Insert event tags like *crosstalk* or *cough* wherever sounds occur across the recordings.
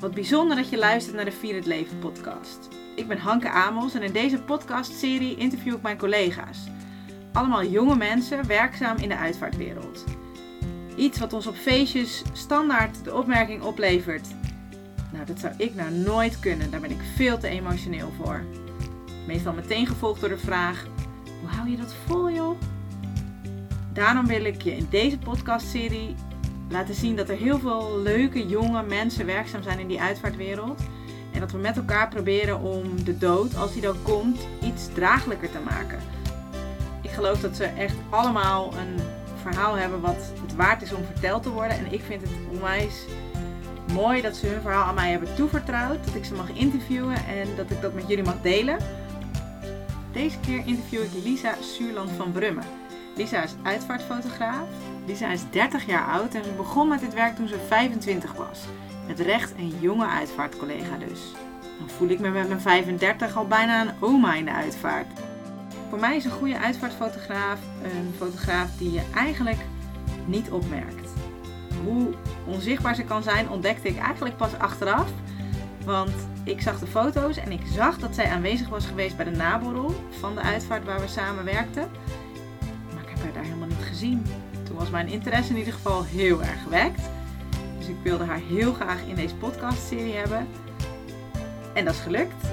Wat bijzonder dat je luistert naar de Vier het Leven podcast. Ik ben Hanke Amos en in deze podcastserie interview ik mijn collega's. Allemaal jonge mensen werkzaam in de uitvaartwereld. Iets wat ons op feestjes standaard de opmerking oplevert. Nou, dat zou ik nou nooit kunnen, daar ben ik veel te emotioneel voor. Meestal meteen gevolgd door de vraag: hoe hou je dat vol, joh? Daarom wil ik je in deze podcastserie laten zien dat er heel veel leuke jonge mensen werkzaam zijn in die uitvaartwereld. En dat we met elkaar proberen om de dood, als die dan komt, iets draaglijker te maken. Ik geloof dat ze echt allemaal een verhaal hebben wat het waard is om verteld te worden. En ik vind het onwijs mooi dat ze hun verhaal aan mij hebben toevertrouwd. Dat ik ze mag interviewen en dat ik dat met jullie mag delen. Deze keer interview ik Lisa Suurland van Brummen. Lisa is uitvaartfotograaf. Lisa is 30 jaar oud en ze begon met dit werk toen ze 25 was. Met recht een jonge uitvaartcollega dus. Dan voel ik me met mijn 35 al bijna een oma in de uitvaart. Voor mij is een goede uitvaartfotograaf een fotograaf die je eigenlijk niet opmerkt. Hoe onzichtbaar ze kan zijn ontdekte ik eigenlijk pas achteraf. Want ik zag de foto's en ik zag dat zij aanwezig was geweest bij de naborrel van de uitvaart waar we samen werkten. Toen was mijn interesse in ieder geval heel erg gewekt. Dus ik wilde haar heel graag in deze podcastserie hebben. En dat is gelukt.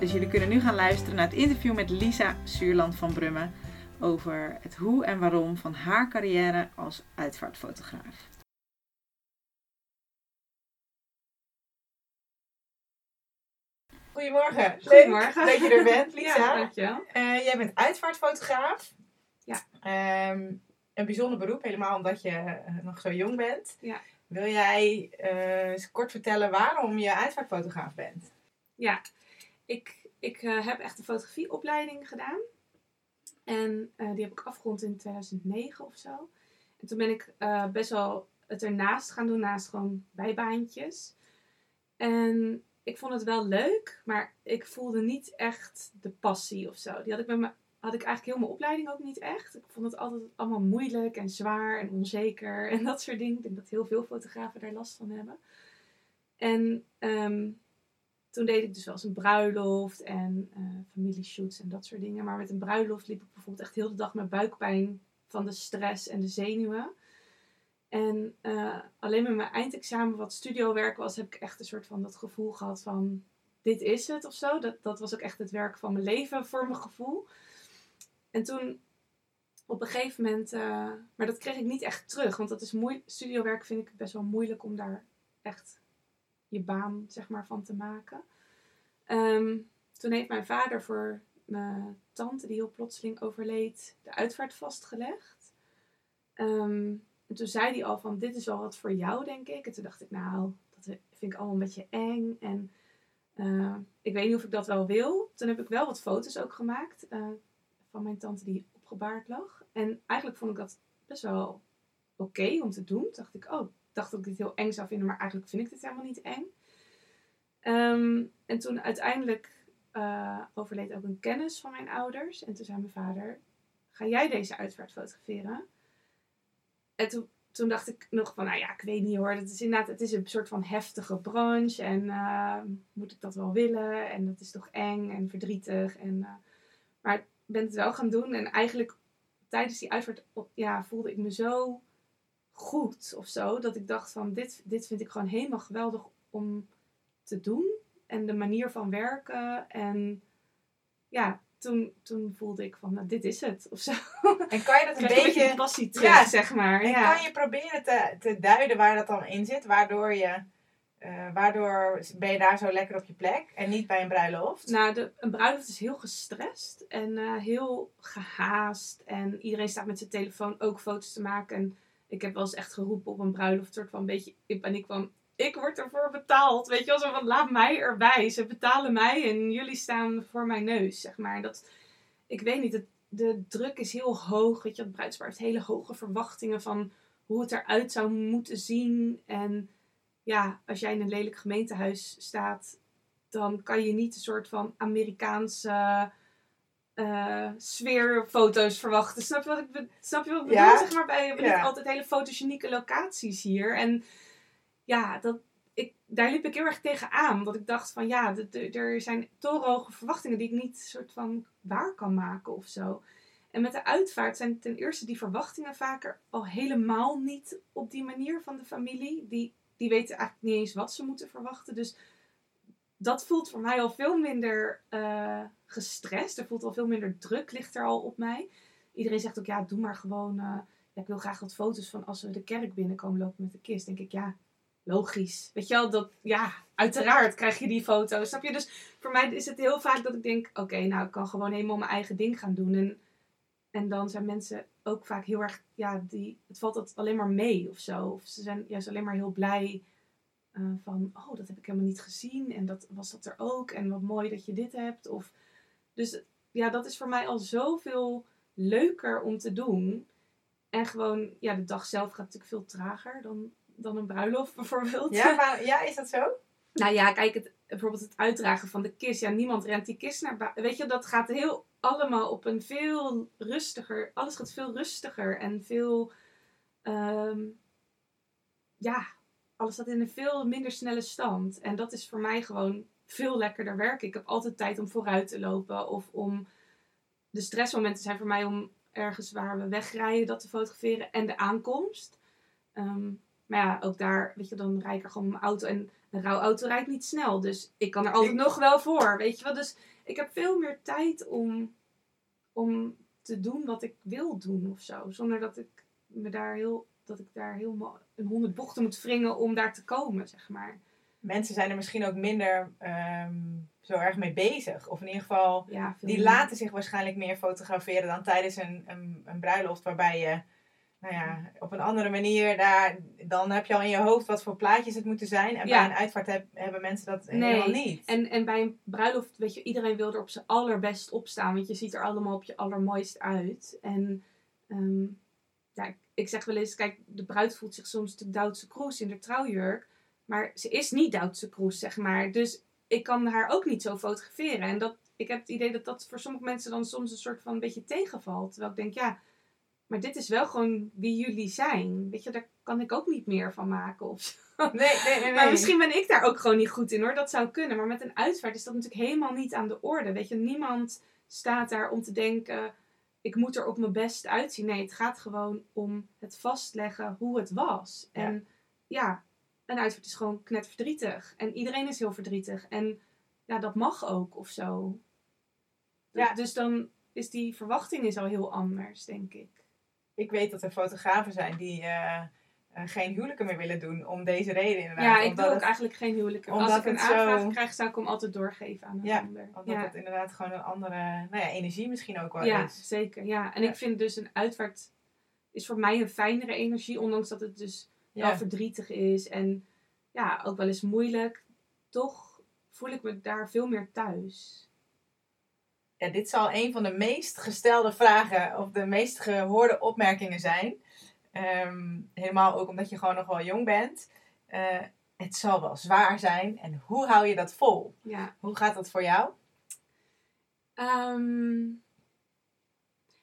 Dus jullie kunnen nu gaan luisteren naar het interview met Lisa Suurland van Brummen over het hoe en waarom van haar carrière als uitvaartfotograaf. Goedemorgen. Goedemorgen. Leuk dat je er bent, *laughs* Lisa. Ja, dankjewel. Eh, jij bent uitvaartfotograaf. Ja. Ehm, een bijzonder beroep, helemaal omdat je eh, nog zo jong bent. Ja. Wil jij eh, eens kort vertellen waarom je uitvaartfotograaf bent? Ja, ik, ik eh, heb echt een fotografieopleiding gedaan. En eh, die heb ik afgerond in 2009 of zo. En toen ben ik eh, best wel het ernaast gaan doen, naast gewoon bijbaantjes. En ik vond het wel leuk, maar ik voelde niet echt de passie of zo. Die had ik, met me, had ik eigenlijk heel mijn opleiding ook niet echt. Ik vond het altijd allemaal moeilijk en zwaar en onzeker en dat soort dingen. Ik denk dat heel veel fotografen daar last van hebben. En ehm, toen deed ik dus wel eens een bruiloft en eh familieshoots en dat soort dingen. Maar met een bruiloft liep ik bijvoorbeeld echt heel de dag met buikpijn van de stress en de zenuwen. En eh, alleen met mijn eindexamen, wat studiowerk was, heb ik echt een soort van dat gevoel gehad van dit is het of zo. Dat, dat was ook echt het werk van mijn leven voor mijn gevoel. En toen op een gegeven moment, eh, maar dat kreeg ik niet echt terug. Want dat is moeilijk, studiowerk vind ik best wel moeilijk om daar echt je baan zeg maar, van te maken. Ehm, toen heeft mijn vader voor mijn tante, die heel plotseling overleed, de uitvaart vastgelegd. Ehm, en toen zei hij al van, dit is wel wat voor jou, denk ik. En toen dacht ik, nou, dat vind ik allemaal een beetje eng. En eh, ik weet niet of ik dat wel wil. Toen heb ik wel wat foto's ook gemaakt eh, van mijn tante die opgebaard lag. En eigenlijk vond ik dat best wel oké om te doen. Toen dacht ik, oh, dacht dat ik dit heel eng zou vinden, maar eigenlijk vind ik dit helemaal niet eng. Ehm, en toen uiteindelijk eh, overleed ook een kennis van mijn ouders. En toen zei mijn vader, ga jij deze uitvaart fotograferen? En toen, toen dacht ik nog van, nou ja, ik weet niet hoor. Het is inderdaad, het is een soort van heftige branche. En eh, moet ik dat wel willen? En dat is toch eng en verdrietig. En, eh, maar ben het wel gaan doen. En eigenlijk tijdens die uitvaart ja, voelde ik me zo goed of zo. Dat ik dacht van, dit, dit vind ik gewoon helemaal geweldig om te doen. En de manier van werken. En ja, toen, toen voelde ik van, nou, dit is het of zo. En kan je dat *laughs* een beetje... passie terug, Ja. zeg maar. En ja. kan je proberen te, te duiden waar dat dan in zit? Waardoor, je, eh, waardoor ben je daar zo lekker op je plek en niet bij een bruiloft? Nou, de, een bruiloft is heel gestrest en eh, heel gehaast. En iedereen staat met zijn telefoon ook foto's te maken. En ik heb wel eens echt geroepen op een bruiloft, soort van een beetje paniek van... Ik word ervoor betaald, weet je wel, zo van laat mij erbij. Ze betalen mij en jullie staan voor mijn neus, zeg maar. Dat, ik weet niet, de druk is heel hoog, weet je. Het bruidspaar heeft hele hoge verwachtingen van hoe het eruit zou moeten zien. En ja, als jij in een lelijk gemeentehuis staat, dan kan je niet een soort van Amerikaanse eh, sfeerfoto's verwachten. Snap je wat ik, be- snap je wat ik bedoel? Zeg maar, bij, we Ja. hebben altijd hele fotogenieke locaties hier. En ja, dat, ik, daar liep ik heel erg tegen aan. Dat ik dacht van ja, er zijn torenhoge verwachtingen die ik niet soort van waar kan maken of zo. En met de uitvaart zijn ten eerste die verwachtingen vaker al helemaal niet op die manier van de familie. Die, die weten eigenlijk niet eens wat ze moeten verwachten. Dus dat voelt voor mij al veel minder eh, gestrest. Er voelt al veel minder druk, ligt er al op mij. Iedereen zegt ook, ja, doe maar gewoon. eh, ik wil graag wat foto's van als we de kerk binnenkomen lopen met de kist. Denk ik, ja, logisch. Weet je wel, dat, ja, uiteraard krijg je die foto's. Snap je? Dus voor mij is het heel vaak dat ik denk, oké, nou, ik kan gewoon helemaal mijn eigen ding gaan doen. En, en dan zijn mensen ook vaak heel erg, ja, die, het valt dat alleen maar mee of zo. Of ze zijn juist alleen maar heel blij eh, van, oh, dat heb ik helemaal niet gezien. En dat was dat er ook. En wat mooi dat je dit hebt. Of, dus ja, dat is voor mij al zoveel leuker om te doen. En gewoon, ja, de dag zelf gaat natuurlijk veel trager dan, dan een bruiloft *laughs* bijvoorbeeld. Ja, maar, ja, is dat zo? Nou ja, kijk, het, bijvoorbeeld het uitdragen van de kist. Ja, niemand rent die kist naar buiten. Weet je, dat gaat heel allemaal op een veel rustiger... Alles gaat veel rustiger en veel... ehm, ja, alles staat in een veel minder snelle stand. En dat is voor mij gewoon veel lekkerder werken. Ik heb altijd tijd om vooruit te lopen. Of om... De stressmomenten zijn voor mij om ergens waar we wegrijden dat te fotograferen. En de aankomst. Ehm, maar ja, ook daar, weet je, dan rijd ik er gewoon mijn auto. En een rouwauto rijdt niet snel. Dus ik kan er altijd Ik- nog wel voor, weet je wel. Dus ik heb veel meer tijd om, om te doen wat ik wil doen of zo. Zonder dat ik me daar heel, dat ik daar helemaal een honderd bochten moet wringen om daar te komen, zeg maar. Mensen zijn er misschien ook minder ehm, zo erg mee bezig. Of in ieder geval, Ja, die meer. laten zich waarschijnlijk meer fotograferen dan tijdens een, een, een bruiloft. Waarbij je, nou ja, op een andere manier daar, dan heb je al in je hoofd wat voor plaatjes het moeten zijn. En Ja. bij een uitvaart heb- hebben mensen dat Nee. helemaal niet. En, en bij een bruiloft, weet je, iedereen wil er op zijn allerbest op staan. Want je ziet er allemaal op je allermooist uit. En ehm, ja, ik- ik zeg wel eens, kijk, de bruid voelt zich soms de Duitse kroes in de trouwjurk. Maar ze is niet Duitse kroes, zeg maar. Dus ik kan haar ook niet zo fotograferen. En dat, ik heb het idee dat dat voor sommige mensen dan soms een soort van een beetje tegenvalt. Terwijl ik denk, ja, maar dit is wel gewoon wie jullie zijn. Weet je, daar kan ik ook niet meer van maken of zo. Nee, nee, nee. *laughs* Maar misschien ben ik daar ook gewoon niet goed in hoor. Dat zou kunnen. Maar met een uitvaart is dat natuurlijk helemaal niet aan de orde. Weet je, niemand staat daar om te denken: ik moet er op mijn best uitzien. Nee, het gaat gewoon om het vastleggen hoe het was. Ja. En ja, een uitvaart is gewoon knetterverdrietig. En iedereen is heel verdrietig. En ja, dat mag ook of zo. Ja. Dus dan is die verwachting is al heel anders, denk ik. Ik weet dat er fotografen zijn die eh, eh, geen huwelijken meer willen doen om deze reden inderdaad. Ja, ik Omdat wil ook het- eigenlijk geen huwelijk. Als omdat ik een zo- aanvraag krijg, zou ik hem altijd doorgeven aan een Ja, ander. Omdat ja. het inderdaad gewoon een andere nou ja, energie misschien ook wel Ja, is. zeker. Ja. En Ja. ik vind dus een uitvaart is voor mij een fijnere energie, ondanks dat het dus wel Ja. verdrietig is en ja, ook wel eens moeilijk. Toch voel ik me daar veel meer thuis. Ja, dit zal een van de meest gestelde vragen of de meest gehoorde opmerkingen zijn. Ehm, helemaal ook omdat je gewoon nog wel jong bent. Eh, het zal wel zwaar zijn. En hoe hou je dat vol? Ja. Hoe gaat dat voor jou? Ehm,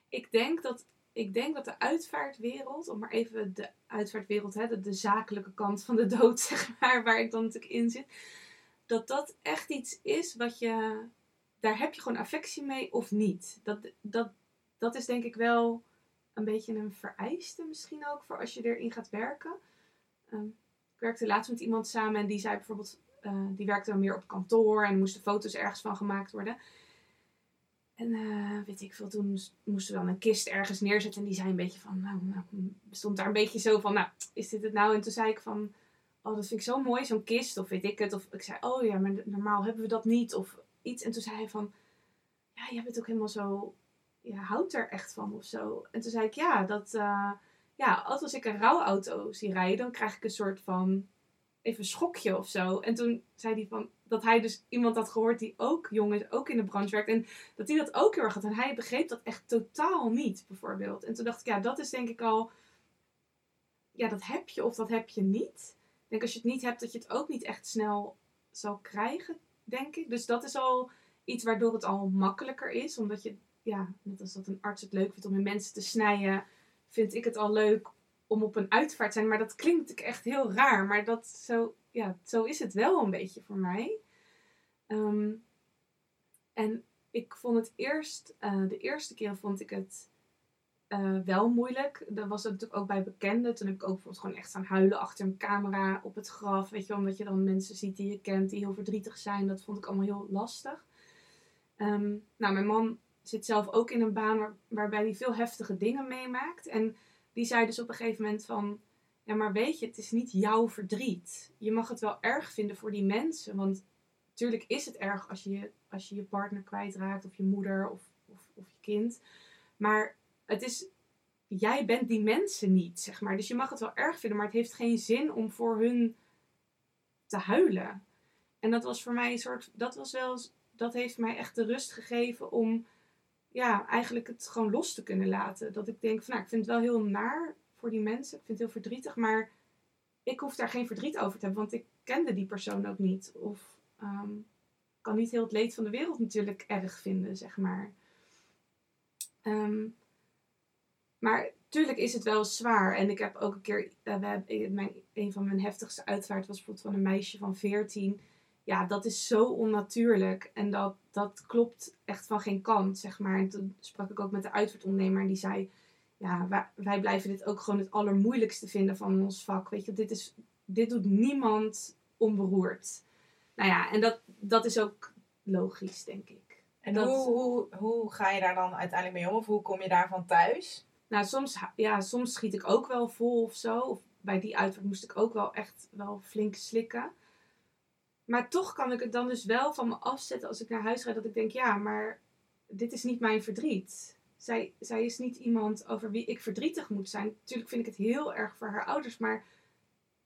ik, denk dat, ik denk dat de uitvaartwereld, om maar even de uitvaartwereld, hè, de, de zakelijke kant van de dood, *laughs* zeg maar, waar ik dan natuurlijk in zit, dat dat echt iets is wat je, daar heb je gewoon affectie mee of niet. Dat, dat, dat is denk ik wel een beetje een vereiste misschien ook voor als je erin gaat werken. Ehm, ik werkte laatst met iemand samen en die zei bijvoorbeeld, eh, die werkte dan meer op kantoor en moesten foto's ergens van gemaakt worden. En eh, weet ik veel, toen moesten we dan een kist ergens neerzetten. En die zei een beetje van, nou, nou, stond daar een beetje zo van, nou, is dit het nou? En toen zei ik van, oh, dat vind ik zo mooi, zo'n kist, of weet ik het. Of ik zei, oh ja, maar normaal hebben we dat niet, of iets. En toen zei hij van, ja, jij bent ook helemaal zo, je houdt er echt van, of zo. En toen zei ik, ja, dat, eh, ja, als ik een rouwauto zie rijden, dan krijg ik een soort van, even schokje of zo. En toen zei hij van, dat hij dus iemand had gehoord die ook jong is, ook in de branche werkt. En dat hij dat ook heel erg had. En hij begreep dat echt totaal niet, bijvoorbeeld. En toen dacht ik, ja, dat is denk ik al... Ja, dat heb je of dat heb je niet. Ik denk als je het niet hebt, dat je het ook niet echt snel zal krijgen, denk ik. Dus dat is al iets waardoor het al makkelijker is. Omdat je, ja, net als dat een arts het leuk vindt om in mensen te snijden, vind ik het al leuk om op een uitvaart te zijn. Maar dat klinkt natuurlijk echt heel raar. Maar dat zo ja, zo is het wel een beetje voor mij. Ehm, en ik vond het eerst, eh, de eerste keer vond ik het eh, wel moeilijk. Dat was natuurlijk ook bij bekenden. Toen heb ik ook bijvoorbeeld gewoon echt staan huilen achter een camera op het graf. Weet je, omdat je dan mensen ziet die je kent die heel verdrietig zijn. Dat vond ik allemaal heel lastig. Ehm, nou, mijn man zit zelf ook in een baan waar, waarbij hij veel heftige dingen meemaakt. En die zei dus op een gegeven moment van... Ja, maar weet je, het is niet jouw verdriet. Je mag het wel erg vinden voor die mensen. Want natuurlijk is het erg als je als je, je partner kwijtraakt. Of je moeder of, of, of je kind. Maar het is... Jij bent die mensen niet, zeg maar. Dus je mag het wel erg vinden. Maar het heeft geen zin om voor hun te huilen. En dat was voor mij een soort... Dat was wel... Dat heeft mij echt de rust gegeven om ja, eigenlijk het gewoon los te kunnen laten. Dat ik denk van, nou, ik vind het wel heel naar voor die mensen. Ik vind het heel verdrietig, maar ik hoef daar geen verdriet over te hebben, want ik kende die persoon ook niet. Of um, kan niet heel het leed van de wereld natuurlijk erg vinden, zeg maar. Um, maar tuurlijk is het wel zwaar. En ik heb ook een keer, uh, we hebben, mijn, een van mijn heftigste uitvaart was bijvoorbeeld van een meisje van 14 ja, dat is zo onnatuurlijk. En dat, dat klopt echt van geen kant, zeg maar. En toen sprak ik ook met de uitvaartondernemer en die zei... Ja, wij, wij blijven dit ook gewoon het allermoeilijkste vinden van ons vak. Weet je, dit, is, dit doet niemand onberoerd. Nou ja, en dat, dat is ook logisch, denk ik. En dat, hoe, hoe, hoe ga je daar dan uiteindelijk mee om? Of hoe kom je daarvan thuis? Nou, soms, ja, soms schiet ik ook wel vol of zo. Of bij die uitvaart moest ik ook wel echt wel flink slikken. Maar toch kan ik het dan dus wel van me afzetten als ik naar huis ga. Dat ik denk, ja, maar dit is niet mijn verdriet. Zij, zij is niet iemand over wie ik verdrietig moet zijn. Natuurlijk vind ik het heel erg voor haar ouders. Maar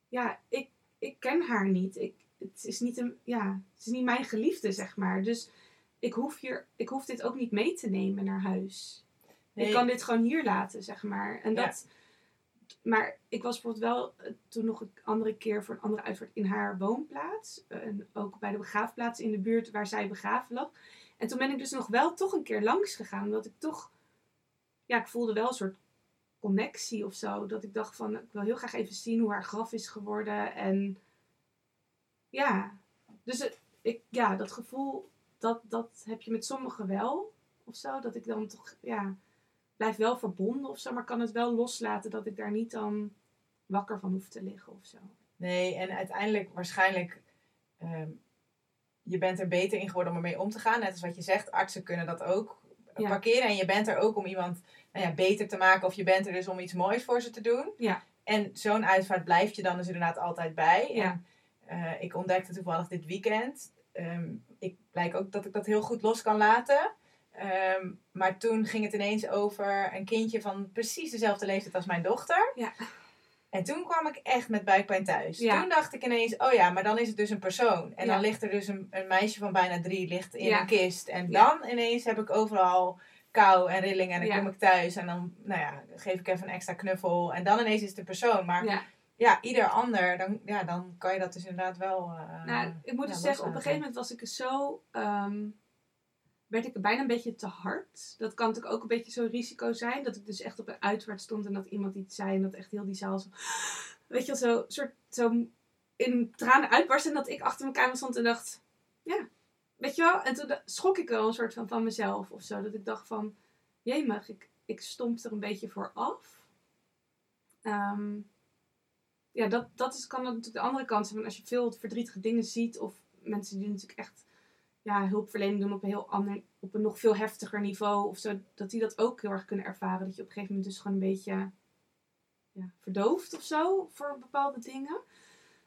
ja, ik, ik ken haar niet. Ik, het, is niet een, ja, het is niet mijn geliefde, zeg maar. Dus ik hoef, hier, ik hoef dit ook niet mee te nemen naar huis. Ik kan dit gewoon hier laten, zeg maar. En dat maar ik was bijvoorbeeld wel eh, toen nog een andere keer voor een andere uitvaart in haar woonplaats. Eh, en ook bij de begraafplaats in de buurt waar zij begraven lag. En toen ben ik dus nog wel toch een keer langs gegaan. Omdat ik toch, ja, ik voelde wel een soort connectie of zo. Dat ik dacht van, ik wil heel graag even zien hoe haar graf is geworden. En ja, dus ik, ja, dat gevoel, dat, dat heb je met sommigen wel. Of zo, dat ik dan toch, ja, blijf wel verbonden of zo, maar kan het wel loslaten dat ik daar niet dan wakker van hoef te liggen of zo. Nee, en uiteindelijk waarschijnlijk, um, je bent er beter in geworden om ermee om te gaan. Net als wat je zegt, artsen kunnen dat ook parkeren. En je bent er ook om iemand nou ja, beter te maken of je bent er dus om iets moois voor ze te doen. Ja. En zo'n uitvaart blijft je dan dus inderdaad altijd bij. Ja. En, uh, ik ontdekte toevallig dit weekend. Um, ik blijk ook dat ik dat heel goed los kan laten. Ehm, maar toen ging het ineens over een kindje van precies dezelfde leeftijd als mijn dochter. Ja. En toen kwam ik echt met buikpijn thuis. Toen dacht ik ineens, oh ja, maar dan is het dus een persoon. En dan ligt er dus een, een, meisje van bijna drie ligt in een kist. En dan ineens heb ik overal kou en rilling. En dan kom ik thuis en dan nou ja, geef ik even een extra knuffel. En dan ineens is het een persoon. Maar ja, ieder ander, dan, ja, dan kan je dat dus inderdaad wel. Uh, nou, ik moet dus zeggen, op een gegeven moment was ik zo. Ehm, werd ik bijna een beetje te hard. Dat kan natuurlijk ook een beetje zo'n risico zijn. Dat ik dus echt op een uitvaart stond en dat iemand iets zei en dat echt heel die zaal zo... Weet je wel, zo, soort, zo in tranen uitbarst en dat ik achter mijn kamer stond en dacht... Ja, weet je wel? En toen schrok ik wel een soort van van mezelf of zo. Dat ik dacht van, jemig, ik, ik stomp er een beetje voor af. Ehm, ja, dat, dat is, kan natuurlijk de andere kant zijn. Als je veel verdrietige dingen ziet of mensen die natuurlijk echt ja, hulpverlening doen op een heel ander, op een nog veel heftiger niveau of zo, dat die dat ook heel erg kunnen ervaren. Dat je op een gegeven moment dus gewoon een beetje ja, verdooft of zo voor bepaalde dingen.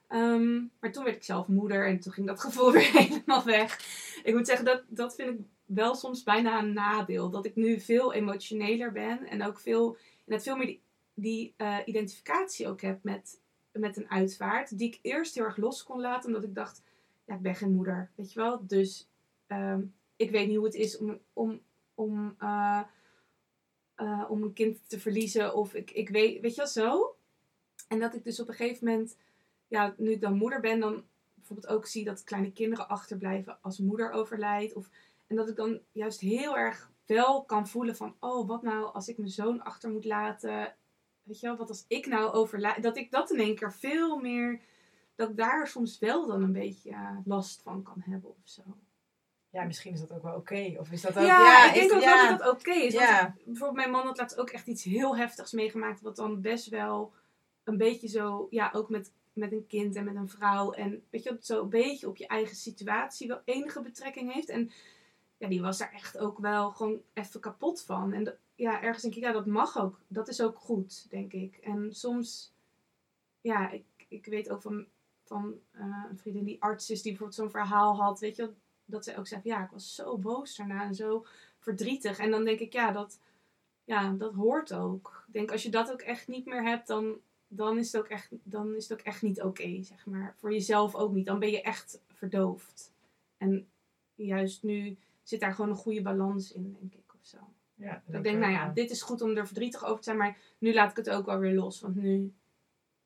Ehm, maar toen werd ik zelf moeder en toen ging dat *laughs* gevoel weer helemaal weg. Ik moet zeggen, dat, dat vind ik wel soms bijna een nadeel. Dat ik nu veel emotioneler ben en ook veel, net veel meer die, die uh, identificatie ook heb met, met een uitvaart. Die ik eerst heel erg los kon laten, omdat ik dacht, ja, ik ben geen moeder, weet je wel. Dus ehm, ik weet niet hoe het is om, om, om, uh, uh, om een kind te verliezen. Of ik, ik weet, weet je wel, zo. En dat ik dus op een gegeven moment, ja, nu ik dan moeder ben, dan bijvoorbeeld ook zie dat kleine kinderen achterblijven als moeder overlijdt. Of, en dat ik dan juist heel erg wel kan voelen van, oh, wat nou als ik mijn zoon achter moet laten. Weet je wel, wat als ik nou overlijd. Dat ik dat in één keer veel meer dat ik daar soms wel dan een beetje eh, last van kan hebben of zo. Ja, misschien is dat ook wel oké. Of is dat ook... Ja, ik denk ook ja. wel dat dat oké is. Want bijvoorbeeld mijn man had laatst ook echt iets heel heftigs meegemaakt. Wat dan best wel een beetje zo, ja, ook met, met een kind en met een vrouw. En weet je, zo een beetje op je eigen situatie wel enige betrekking heeft. En ja, die was daar echt ook wel gewoon even kapot van. En dat- ja, ergens denk ik, ja, dat mag ook. Dat is ook goed, denk ik. En soms, ja, ik, ik weet ook van, van eh, een vriendin die arts is, die bijvoorbeeld zo'n verhaal had, weet je, dat zij ook zei van, ja, ik was zo boos daarna en zo verdrietig. En dan denk ik, ja, dat, ja, dat hoort ook. Ik denk, als je dat ook echt niet meer hebt, dan, dan, is, het ook echt, dan is het ook echt niet oké, zeg maar. Voor jezelf ook niet. Dan ben je echt verdoofd. En juist nu zit daar gewoon een goede balans in, denk ik, of zo. Ja, ik denk nou ja, dit is goed om er verdrietig over te zijn, maar nu laat ik het ook wel weer los. Want nu,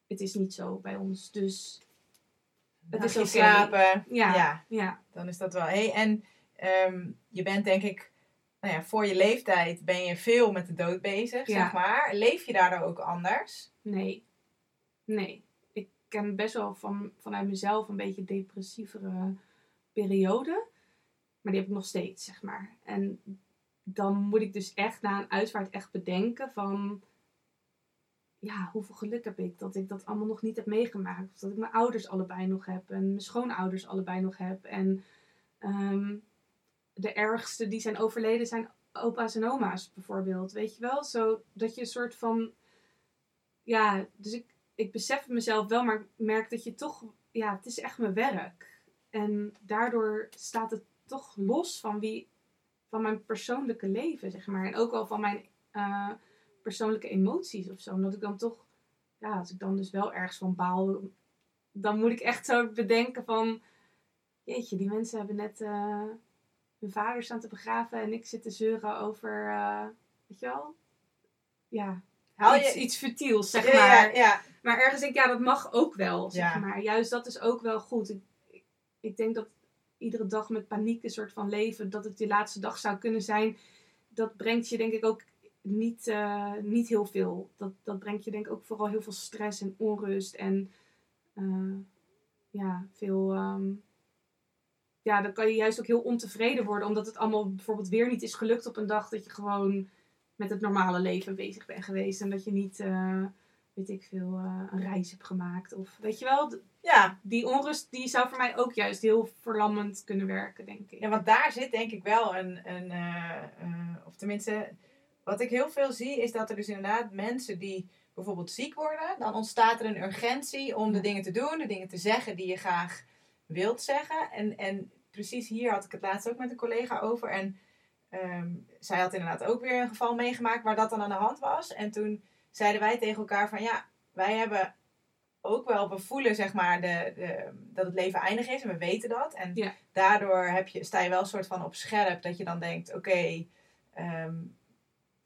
het is niet zo bij ons. Dus het is Nachtje oké. slapen. ja, ja. ja. dan is dat wel. Hey, en ehm, je bent denk ik, nou ja, voor je leeftijd ben je veel met de dood bezig, Ja. zeg maar. Leef je daardoor ook anders? Nee. Nee. Ik ken best wel van, vanuit mezelf een beetje depressievere periode. Maar die heb ik nog steeds, zeg maar. En dan moet ik dus echt na een uitvaart echt bedenken van... Ja, hoeveel geluk heb ik dat ik dat allemaal nog niet heb meegemaakt. Of dat ik mijn ouders allebei nog heb. En mijn schoonouders allebei nog heb. En ehm, de ergste die zijn overleden zijn opa's en oma's bijvoorbeeld. Weet je wel? Zo dat je een soort van ja, dus ik, ik besef mezelf wel, maar ik merk dat je toch, ja, het is echt mijn werk. En daardoor staat het toch los van wie, van mijn persoonlijke leven, zeg maar. En ook wel van mijn eh, persoonlijke emoties of zo. Omdat ik dan toch, ja, als ik dan dus wel ergens van baal, dan moet ik echt zo bedenken van, jeetje, die mensen hebben net eh, hun vader staan te begraven en ik zit te zeuren over, eh, weet je wel? Ja, Haal iets, je iets futiels, zeg Ja, maar. Ja, ja. Maar ergens denk ik, ja, dat mag ook wel, zeg maar. Juist dat is ook wel goed. Ik, ik, ik denk dat iedere dag met paniek een soort van leven, dat het je laatste dag zou kunnen zijn, dat brengt je denk ik ook niet, eh, niet heel veel. Dat, dat brengt je denk ik ook vooral heel veel stress en onrust en eh, ja, veel... ehm, ja, dan kan je juist ook heel ontevreden worden, omdat het allemaal bijvoorbeeld weer niet is gelukt op een dag dat je gewoon met het normale leven bezig bent geweest. En dat je niet, eh, weet ik veel, een reis hebt gemaakt. Of weet je wel, ja. die onrust die zou voor mij ook juist heel verlammend kunnen werken, denk ik. Ja, want daar zit denk ik wel een, een of tenminste, wat ik heel veel zie, is dat er dus inderdaad mensen die bijvoorbeeld ziek worden, dan ontstaat er een urgentie om de dingen te doen, de dingen te zeggen die je graag wilt zeggen. En, en precies hier had ik het laatst ook met een collega over. En ehm, zij had inderdaad ook weer een geval meegemaakt waar dat dan aan de hand was. En toen zeiden wij tegen elkaar van ja, wij hebben ook wel, we voelen zeg maar de, de, dat het leven eindig is en we weten dat. En Ja. daardoor heb je, sta je wel een soort van op scherp dat je dan denkt, oké, ehm,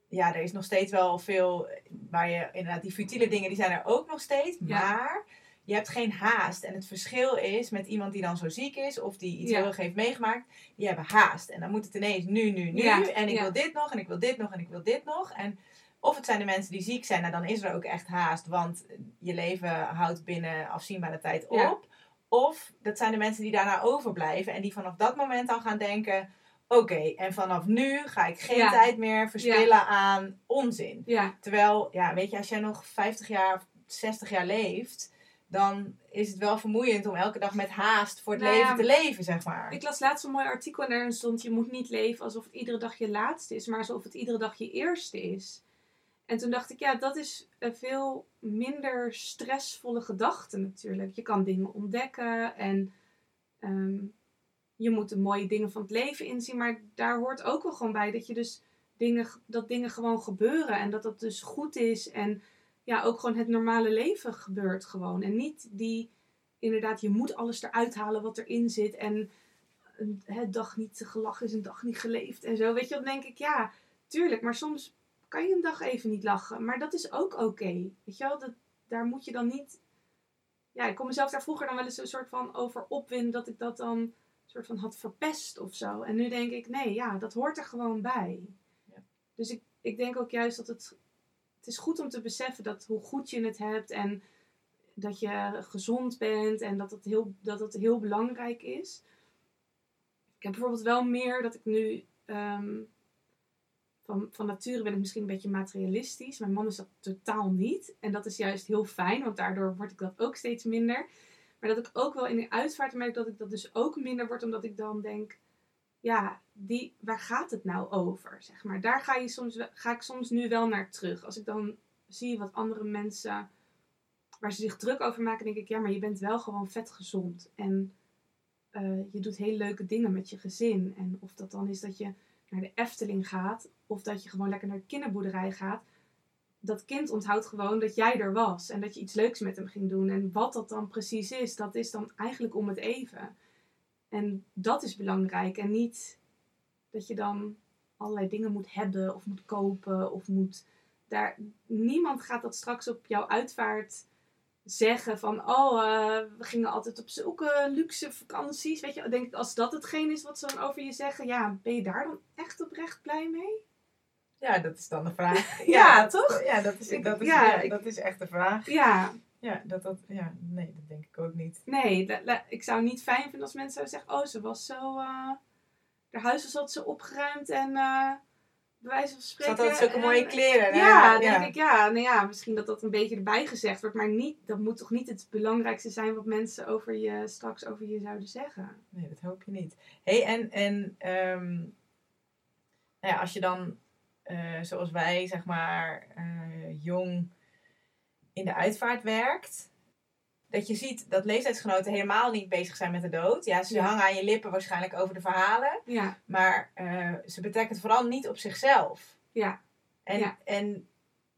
ja, er is nog steeds wel veel waar je inderdaad die futiele dingen die zijn er ook nog steeds, Ja. maar je hebt geen haast. En het verschil is met iemand die dan zo ziek is of die iets Ja. heel erg heeft meegemaakt, die hebben haast. En dan moet het ineens nu, nu, nu. Ja, En ik wil dit nog en ik wil dit nog en ik wil dit nog. En of het zijn de mensen die ziek zijn, nou dan is er ook echt haast, want je leven houdt binnen afzienbare tijd op. Of dat zijn de mensen die daarna overblijven en die vanaf dat moment dan gaan denken: oké, en vanaf nu ga ik geen Ja. tijd meer verspillen aan onzin. Ja, Terwijl, ja, weet je, als jij nog 50 jaar of 60 jaar leeft, dan is het wel vermoeiend om elke dag met haast voor het Nou leven te leven, zeg maar. ik las laatst een mooi artikel en daarin stond: je moet niet leven alsof het iedere dag je laatste is, maar alsof het iedere dag je eerste is. En toen dacht ik, ja, dat is een veel minder stressvolle gedachte natuurlijk. Je kan dingen ontdekken en ehm, je moet de mooie dingen van het leven inzien. Maar daar hoort ook wel gewoon bij dat je dus dingen, dat dingen gewoon gebeuren en dat dat dus goed is. En ja, ook gewoon het normale leven gebeurt gewoon. En niet die, inderdaad, je moet alles eruit halen wat erin zit. En een hè, dag niet gelachen is een dag niet geleefd en zo. Weet je, dan denk ik, ja, tuurlijk. Maar soms kan je een dag even niet lachen. Maar dat is ook oké. Weet je wel, dat, daar moet je dan niet... Ja, ik kon mezelf daar vroeger dan wel eens een soort van over opwinden dat ik dat dan soort van had verpest of zo. En nu denk ik, nee, ja, dat hoort er gewoon bij. Ja. Dus ik, ik denk ook juist dat het... Het is goed om te beseffen dat hoe goed je het hebt en dat je gezond bent en dat het heel, dat het heel belangrijk is. Ik heb bijvoorbeeld wel meer dat ik nu ehm, van, van nature ben ik misschien een beetje materialistisch. Mijn man is dat totaal niet. En dat is juist heel fijn, want daardoor word ik dat ook steeds minder. Maar dat ik ook wel in de uitvaart merk dat ik dat dus ook minder word, omdat ik dan denk, ja, die, waar gaat het nou over? Zeg maar. Daar ga, je soms, ga ik soms nu wel naar terug. Als ik dan zie wat andere mensen, waar ze zich druk over maken, denk ik, ja, maar je bent wel gewoon vet gezond. En eh, je doet hele leuke dingen met je gezin. En of dat dan is dat je naar de Efteling gaat, of dat je gewoon lekker naar de kinderboerderij gaat. Dat kind onthoudt gewoon dat jij er was en dat je iets leuks met hem ging doen. En wat dat dan precies is, dat is dan eigenlijk om het even. En dat is belangrijk. En niet dat je dan allerlei dingen moet hebben of moet kopen of moet. Daar, niemand gaat dat straks op jouw uitvaart zeggen van, oh, uh, we gingen altijd op zulke luxe vakanties. Weet je, denk ik, als dat hetgeen is wat ze dan over je zeggen, ja, ben je daar dan echt oprecht blij mee? Ja, dat is dan de vraag. *laughs* ja, toch? Ja, dat is, dat is, ja, ja, ik- dat is echt de vraag. Ja, Ja, dat, dat, ja, nee, dat denk ik ook niet. nee, dat- dat- ik zou niet fijn vinden als mensen zouden zeggen, oh, ze was zo, eh haar huis was altijd zo opgeruimd en eh bij wijze van Ze spreken. had altijd zulke en- mooie kleren. Ja, denk ik, ja. Nou ja, misschien dat dat een beetje erbij gezegd wordt, maar niet, dat moet toch niet het belangrijkste zijn wat mensen over je, straks over je zouden zeggen. Nee, dat hoop je niet. hey, en, en ehm, nou ja, als je dan, eh, zoals wij, zeg maar, eh, jong in de uitvaart werkt, dat je ziet dat leeftijdsgenoten helemaal niet bezig zijn met de dood. Ja, ze Ja. hangen aan je lippen waarschijnlijk over de verhalen, Ja, maar eh, ze betrekken het vooral niet op zichzelf. ja, En, Ja. en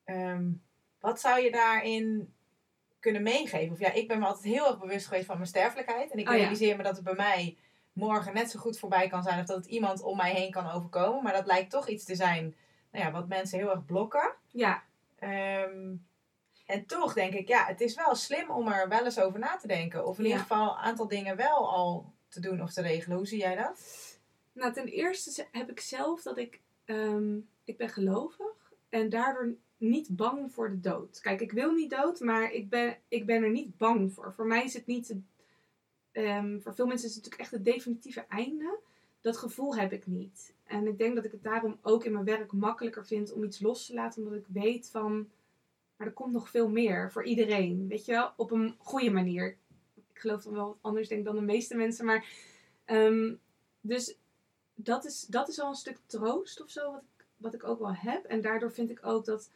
ehm, wat zou je daarin kunnen meegeven? Of ja, ik ben me altijd heel erg bewust geweest van mijn sterfelijkheid. En ik Oh ja. realiseer me dat het bij mij morgen net zo goed voorbij kan zijn. Of dat het iemand om mij heen kan overkomen. Maar dat lijkt toch iets te zijn nou ja, wat mensen heel erg blokken. ja. Ehm, en toch denk ik, ja, het is wel slim om er wel eens over na te denken. Of in Ja. ieder geval een aantal dingen wel al te doen of te regelen. Hoe zie jij dat? Nou, ten eerste heb ik zelf dat ik, ehm, ik ben gelovig en daardoor niet bang voor de dood. Kijk, ik wil niet dood, maar ik ben, ik ben er niet bang voor. Voor mij is het niet, ehm, voor veel mensen is het natuurlijk echt het definitieve einde. Dat gevoel heb ik niet. En ik denk dat ik het daarom ook in mijn werk makkelijker vind om iets los te laten, omdat ik weet van, maar er komt nog veel meer voor iedereen. Weet je wel, op een goede manier. Ik geloof dan wel anders denk dan de meeste mensen, maar ehm, dus dat is, dat is al een stuk troost of zo, wat ik, wat ik ook wel heb. En daardoor vind ik ook dat.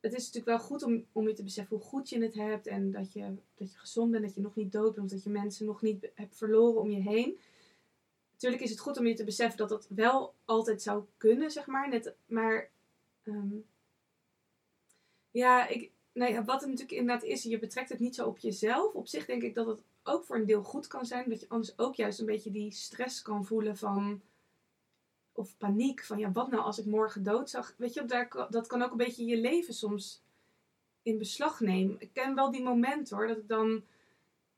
Het is natuurlijk wel goed om, om je te beseffen hoe goed je het hebt. En dat je, dat je gezond bent, dat je nog niet dood bent. Dat je mensen nog niet hebt verloren om je heen. Natuurlijk is het goed om je te beseffen dat dat wel altijd zou kunnen, zeg maar. Net, maar ehm, ja, ik, nou wat het natuurlijk inderdaad is, je betrekt het niet zo op jezelf. Op zich denk ik dat het ook voor een deel goed kan zijn. Dat je anders ook juist een beetje die stress kan voelen van of paniek van ja, wat nou als ik morgen dood zag? Weet je, dat kan ook een beetje je leven soms in beslag nemen. Ik ken wel die momenten hoor, dat ik dan,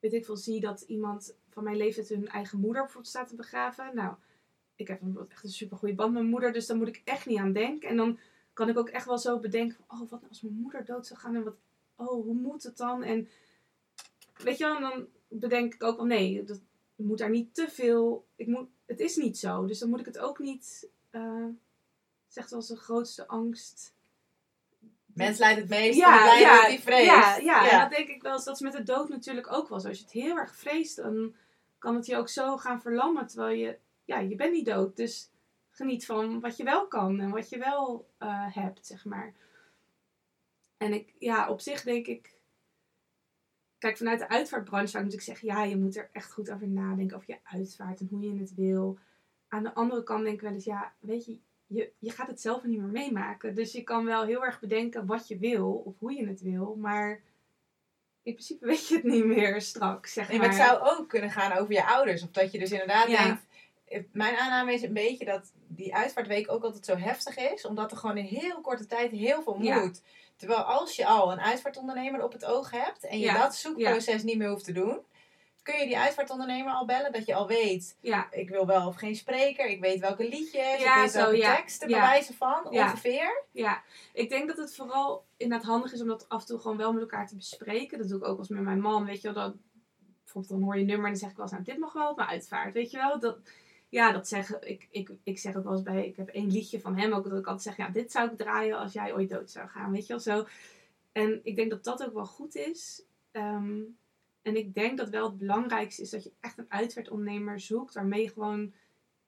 weet ik veel, zie dat iemand van mijn leeftijd hun eigen moeder bijvoorbeeld staat te begraven. Nou, ik heb bijvoorbeeld echt een super goede band met mijn moeder, dus daar moet ik echt niet aan denken. En dan kan ik ook echt wel zo bedenken van, oh, wat nou als mijn moeder dood zou gaan en wat, oh, hoe moet het dan? En weet je wel, en dan bedenk ik ook wel, nee, dat ik moet daar niet te veel, ik moet, het is niet zo, dus dan moet ik het ook niet, eh zegt wel eens de grootste angst. Mens leidt het meest Ja, het ja, die vreest. Ja, ja, en dat denk ik wel eens, dat is met de dood natuurlijk ook wel zo. Als je het heel erg vreest, dan kan het je ook zo gaan verlammen, terwijl je, ja, je bent niet dood, dus geniet van wat je wel kan en wat je wel eh, hebt, zeg maar. En ik, ja, op zich denk ik, kijk, vanuit de uitvaartbranche zou ik zeggen, ja, je moet er echt goed over nadenken, over je uitvaart en hoe je het wil. Aan de andere kant denk ik wel eens, ja, weet je, je, je gaat het zelf niet meer meemaken. Dus je kan wel heel erg bedenken wat je wil of hoe je het wil, maar in principe weet je het niet meer straks, zeg Nee, maar. maar het zou ook kunnen gaan over je ouders. Of dat je dus inderdaad Ja. denkt... Mijn aanname is een beetje dat die uitvaartweek ook altijd zo heftig is. Omdat er gewoon in heel korte tijd heel veel moet. Ja. Terwijl als je al een uitvaartondernemer op het oog hebt... en je Ja. dat zoekproces niet meer hoeft te doen... kun je die uitvaartondernemer al bellen? Dat je al weet, Ja, ik wil wel of geen spreker, ik weet welke liedjes, Ja, ik weet zo, welke ja. teksten, wijze van, ongeveer. ja. Ik denk dat het vooral inderdaad handig is om dat af en toe gewoon wel met elkaar te bespreken. Dat doe ik ook als met mijn man, weet je wel. Dat, bijvoorbeeld dan hoor je een nummer en dan zeg ik wel eens, nou dit mag wel op mijn uitvaart, weet je wel. Dat, ja, dat zeggen, ik, ik, ik zeg ook wel eens bij, ik heb één liedje van hem ook, dat ik altijd zeg, ja, dit zou ik draaien als jij ooit dood zou gaan, weet je wel zo. En ik denk dat dat ook wel goed is. Ehm, en ik denk dat wel het belangrijkste is dat je echt een uitvaartondernemer zoekt waarmee je gewoon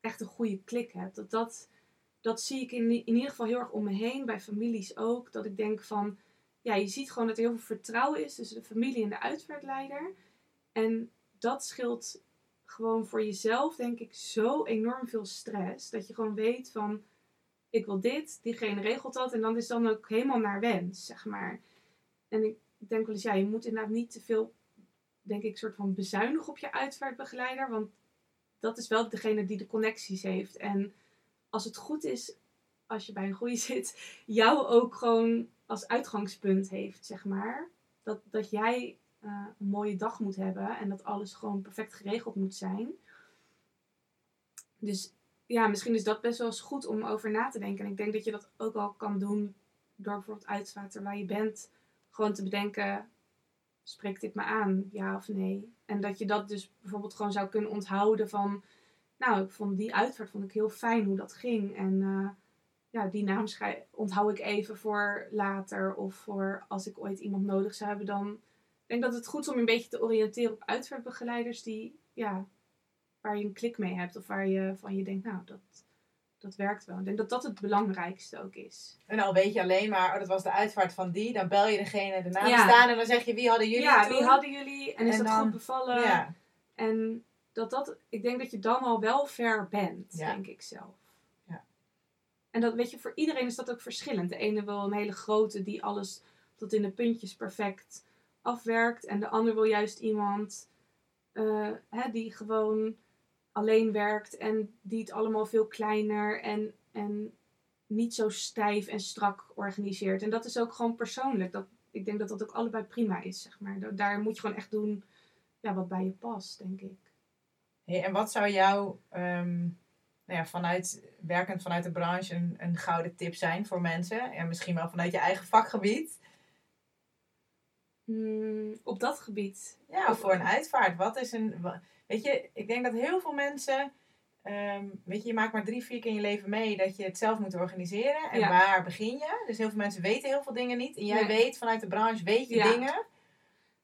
echt een goede klik hebt. Dat, dat, dat zie ik in, in ieder geval heel erg om me heen, bij families ook. Dat ik denk van, ja, je ziet gewoon dat er heel veel vertrouwen is tussen de familie en de uitvaartleider. En dat scheelt gewoon voor jezelf, denk ik, zo enorm veel stress. Dat je gewoon weet van, ik wil dit, diegene regelt dat. En dan is dan ook helemaal naar wens, zeg maar. En ik denk wel eens, ja, je moet inderdaad niet te veel, denk ik, soort van bezuinigen op je uitvaartbegeleider. Want dat is wel degene die de connecties heeft. En als het goed is, als je bij een goede *laughs* zit, jou ook gewoon als uitgangspunt heeft, zeg maar. Dat, dat jij eh, een mooie dag moet hebben en dat alles gewoon perfect geregeld moet zijn. Dus ja, misschien is dat best wel eens goed om over na te denken. En ik denk dat je dat ook al kan doen door bijvoorbeeld uitvaart waar je bent, gewoon te bedenken, spreekt dit me aan, ja of nee? En dat je dat dus bijvoorbeeld gewoon zou kunnen onthouden van, nou, ik vond die uitvaart vond ik heel fijn hoe dat ging. En eh, ja, die naam onthoud ik even voor later of voor als ik ooit iemand nodig zou hebben, dan ik denk dat het goed is om je een beetje te oriënteren op uitvaartbegeleiders die, ja, waar je een klik mee hebt of waar je van je denkt, nou, dat, dat werkt wel. Ik denk dat dat het belangrijkste ook is. En al weet je alleen maar, oh, dat was de uitvaart van die, dan bel je degene de naam Ja. staan en dan zeg je, wie hadden jullie ja, toen? wie hadden jullie en is En dat dan- goed bevallen? Ja, En dat dat, ik denk dat je dan al wel ver bent, Ja. denk ik zelf. Ja. En dat weet je, voor iedereen is dat ook verschillend. De ene wil een hele grote die alles tot in de puntjes perfect afwerkt. En de ander wil juist iemand eh, hè, die gewoon alleen werkt en die het allemaal veel kleiner en, en niet zo stijf en strak organiseert. En dat is ook gewoon persoonlijk. Dat, ik denk dat dat ook allebei prima is, zeg maar. Da- Daar moet je gewoon echt doen ja, wat bij je past, denk ik. Hey, en wat zou jou, ehm, nou ja, vanuit, werkend vanuit de branche, een, een gouden tip zijn voor mensen? En misschien wel vanuit je eigen vakgebied. Hmm, op dat gebied. Ja, of voor een uitvaart. Wat is een. Weet je, ik denk dat heel veel mensen. ehm, weet je, je maakt maar drie, vier keer in je leven mee dat je het zelf moet organiseren. En Ja. waar begin je? Dus heel veel mensen weten heel veel dingen niet. En jij Nee. weet vanuit de branche, weet je Ja. dingen.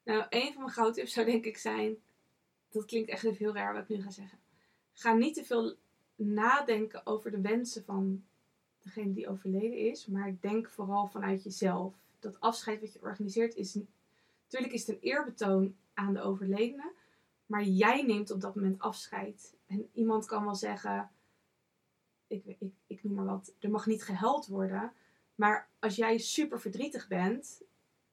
Nou, een van mijn goudtips zou denk ik zijn... Dat klinkt echt even heel raar wat ik nu ga zeggen. Ga niet te veel nadenken over de wensen van degene die overleden is. Maar denk vooral vanuit jezelf. Dat afscheid wat je organiseert is... Natuurlijk is het een eerbetoon aan de overledene. Maar jij neemt op dat moment afscheid. En iemand kan wel zeggen... Ik, ik, ik noem maar wat. Er mag niet gehuild worden. Maar als jij super verdrietig bent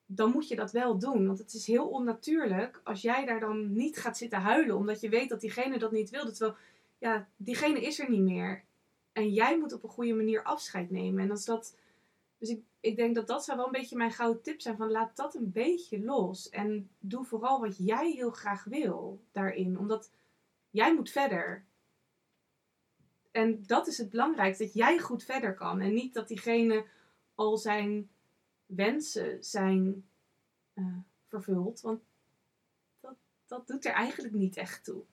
dan moet je dat wel doen. Want het is heel onnatuurlijk als jij daar dan niet gaat zitten huilen. Omdat je weet dat diegene dat niet wilde. Terwijl, ja, diegene is er niet meer. En jij moet op een goede manier afscheid nemen. En als dat... Dus ik, ik denk dat dat zou wel een beetje mijn gouden tip zijn. Van laat dat een beetje los. En doe vooral wat jij heel graag wil daarin. Omdat jij moet verder. En dat is het belangrijkste. Dat jij goed verder kan. En niet dat diegene al zijn wensen zijn eh, vervuld. Want dat, dat doet er eigenlijk niet echt toe.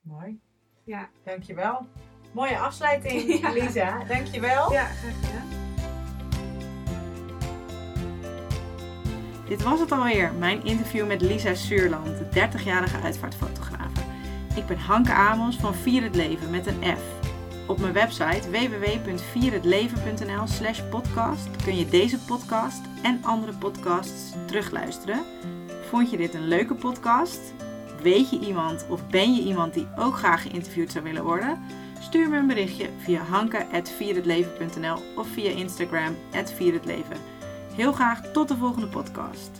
Mooi. Ja, Dankjewel. Mooie afsluiting, *laughs* Ja. Lisa. Dankjewel. ja graag gedaan. Dit was het alweer, mijn interview met Lisa Suurland, de 30-jarige uitvaartfotografe. Ik ben Hanke Amos van Vier het Leven met een F. Op mijn website www.vierhetleven.nl slash podcast kun je deze podcast en andere podcasts terugluisteren. Vond je dit een leuke podcast? Weet je iemand of ben je iemand die ook graag geïnterviewd zou willen worden? Stuur me een berichtje via hanke.vierhetleven.nl of via Instagram @vierhetleven. Heel graag tot de volgende podcast.